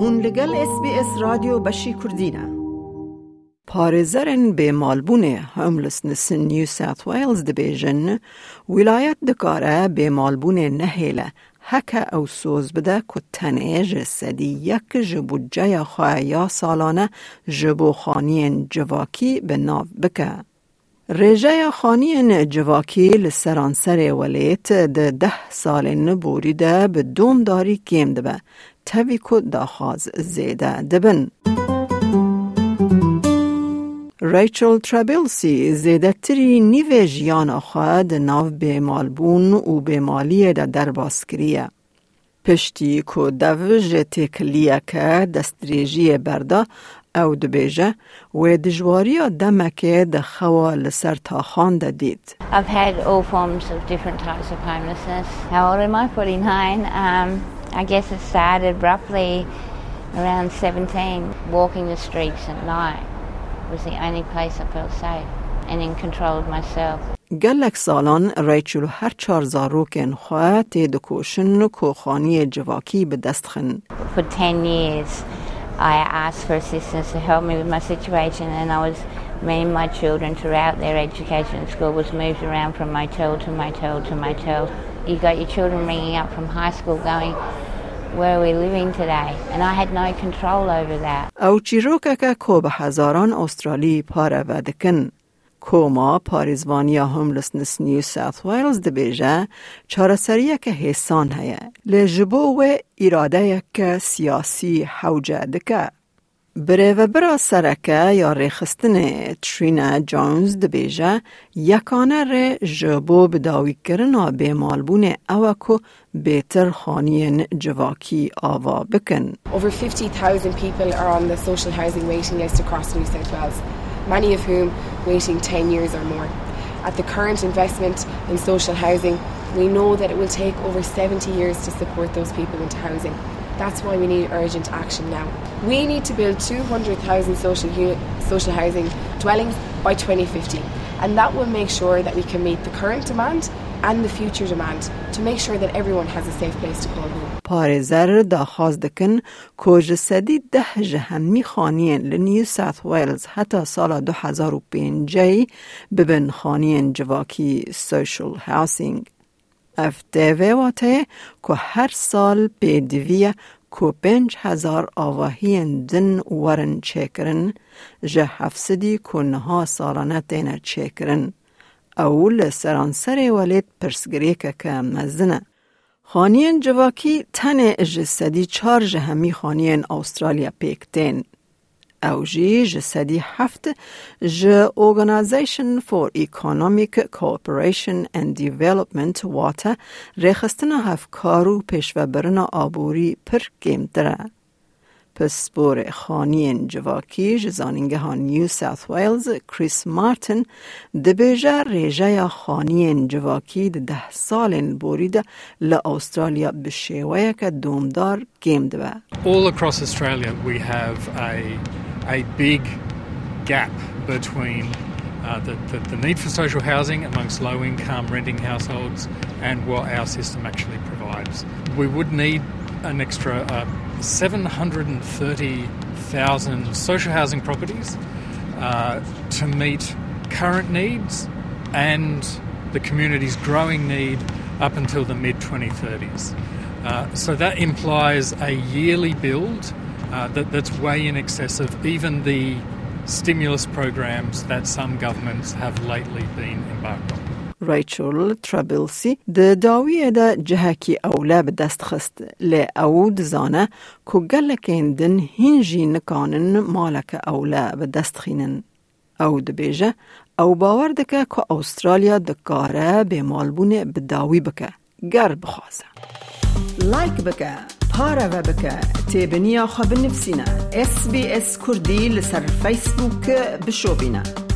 هون لگل اس بی اس رادیو بشی کردینه پارێزەرن بێمالبوونێ هەملسنس نیو ساوت ویلز دەبێژن ویلایەت دکارە بێمالبوونێ نەهێلە هەکە ئەو سۆز بدە کو تەنێژ سەدی یەک ji بودجەیە خۆیا ساڵانە ji بۆ خانیên civakî bi nav bike. Rêjeya xaniyên civakî li seranserê welêt di deh salên borî de bi domdarî kêm tevî ku daxwaz zêde dibin. ریچل ترابلسی زیدتری نیو جیان خواهد ناو بیمالبون و بیمالی دا در باسکریه. پشتی که دوج تکلیه که دستریجی برده او دبیجه و دجواری دمکه د خوا لسر تاخان ده دید. I've had all forms of different types of homelessness. How old am I? 49. Um, I guess it started roughly around 17, walking the streets at night. was the only place I felt safe and in control of myself. گلک سالان ریچل هر چار زاروکن خواه تید کوشن کوخانی جواکی به دست خن. For 10 years I asked for assistance to help me with my situation and I was me and my children throughout their education at school was moved around from motel to motel to motel. You got your children ringing up from high school going, where we living today and I had no control over that. او چیروکه که به هزاران استرالی پاره و دکن. کوما پاریزوانیا هوملسنس نیو ساوت ویلز دبیجه چارسریه که حسان هیه لجبو و اراده که سیاسی حوجه دکه بره و برا سرکه یا ریخستن ترینا جونز دبیجه یکانه ری جبو بداوی کرنا به مالبون اوکو بهتر خانین جواکی آوا بکن. Over 50,000 people are on the social housing waiting list across New South Wales, many of whom waiting 10 years or more. At the current investment in social housing, we know that it will take over 70 years to support those people into housing. That's why we need urgent action now. We need to build 200,000 social, unit, social housing dwellings by 2050, and that will make sure that we can meet the current demand and the future demand to make sure that everyone has a safe place to call home. پارێزەر داخواز دکن کۆژە سەدی ده ji hemî xaniyên li New South Wales heta sala 2005 bibin xaniyên civakî social housing. دیوه واته که هر سال پیدویه که پنج هزار آواهی دن ورن چکرن جه هفصدی که نها سالانه تینه چکرن. اول سرانسر ولید پرسگری که که مزنه. خانین جواکی تن جسدی چار جهمی خانین استرالیا پیکتین او جی جسدی هفت ج Organization for Economic Cooperation and Development واتا ریخستن هفکارو برنا آبوری پر گیمتره. پس بور خانی جواکی جزانینگه ها نیو ساوت ویلز کریس مارتن دبیجه ریجه خانی جواکی ده, ده سال بورید ل استرالیا بشیوه که دومدار گیم دوه. All across Australia we have a a big gap between uh, the, the, the, need for social housing amongst low income renting households and what our system actually provides. We would need an extra uh, 730,000 social housing properties uh, to meet current needs and the community's growing need up until the mid 2030s. Uh, so that implies a yearly build uh, that, that's way in excess of even the stimulus programs that some governments have lately been embarked on. ڕیچل ترابلسی دەداویەدا جەهکی ئەولا بەدەست خست لێ ئەو دزانە کو گەلەکێندن هینژی نکانن مالەکە ئەولا بەدەستخینن. ئەو دەبێژە ئەو باوەڕ دەکە کە ئەوسترالیا دەکارە بێمالبوونێ بداوی بکە گەر بخوازە. داوی بکه. گر بخوازه. لایک بکه. پارە بە بکە تێبنییا خە بنفسینە SسBS کوردی لەسەر فیسبووک بشۆبینە.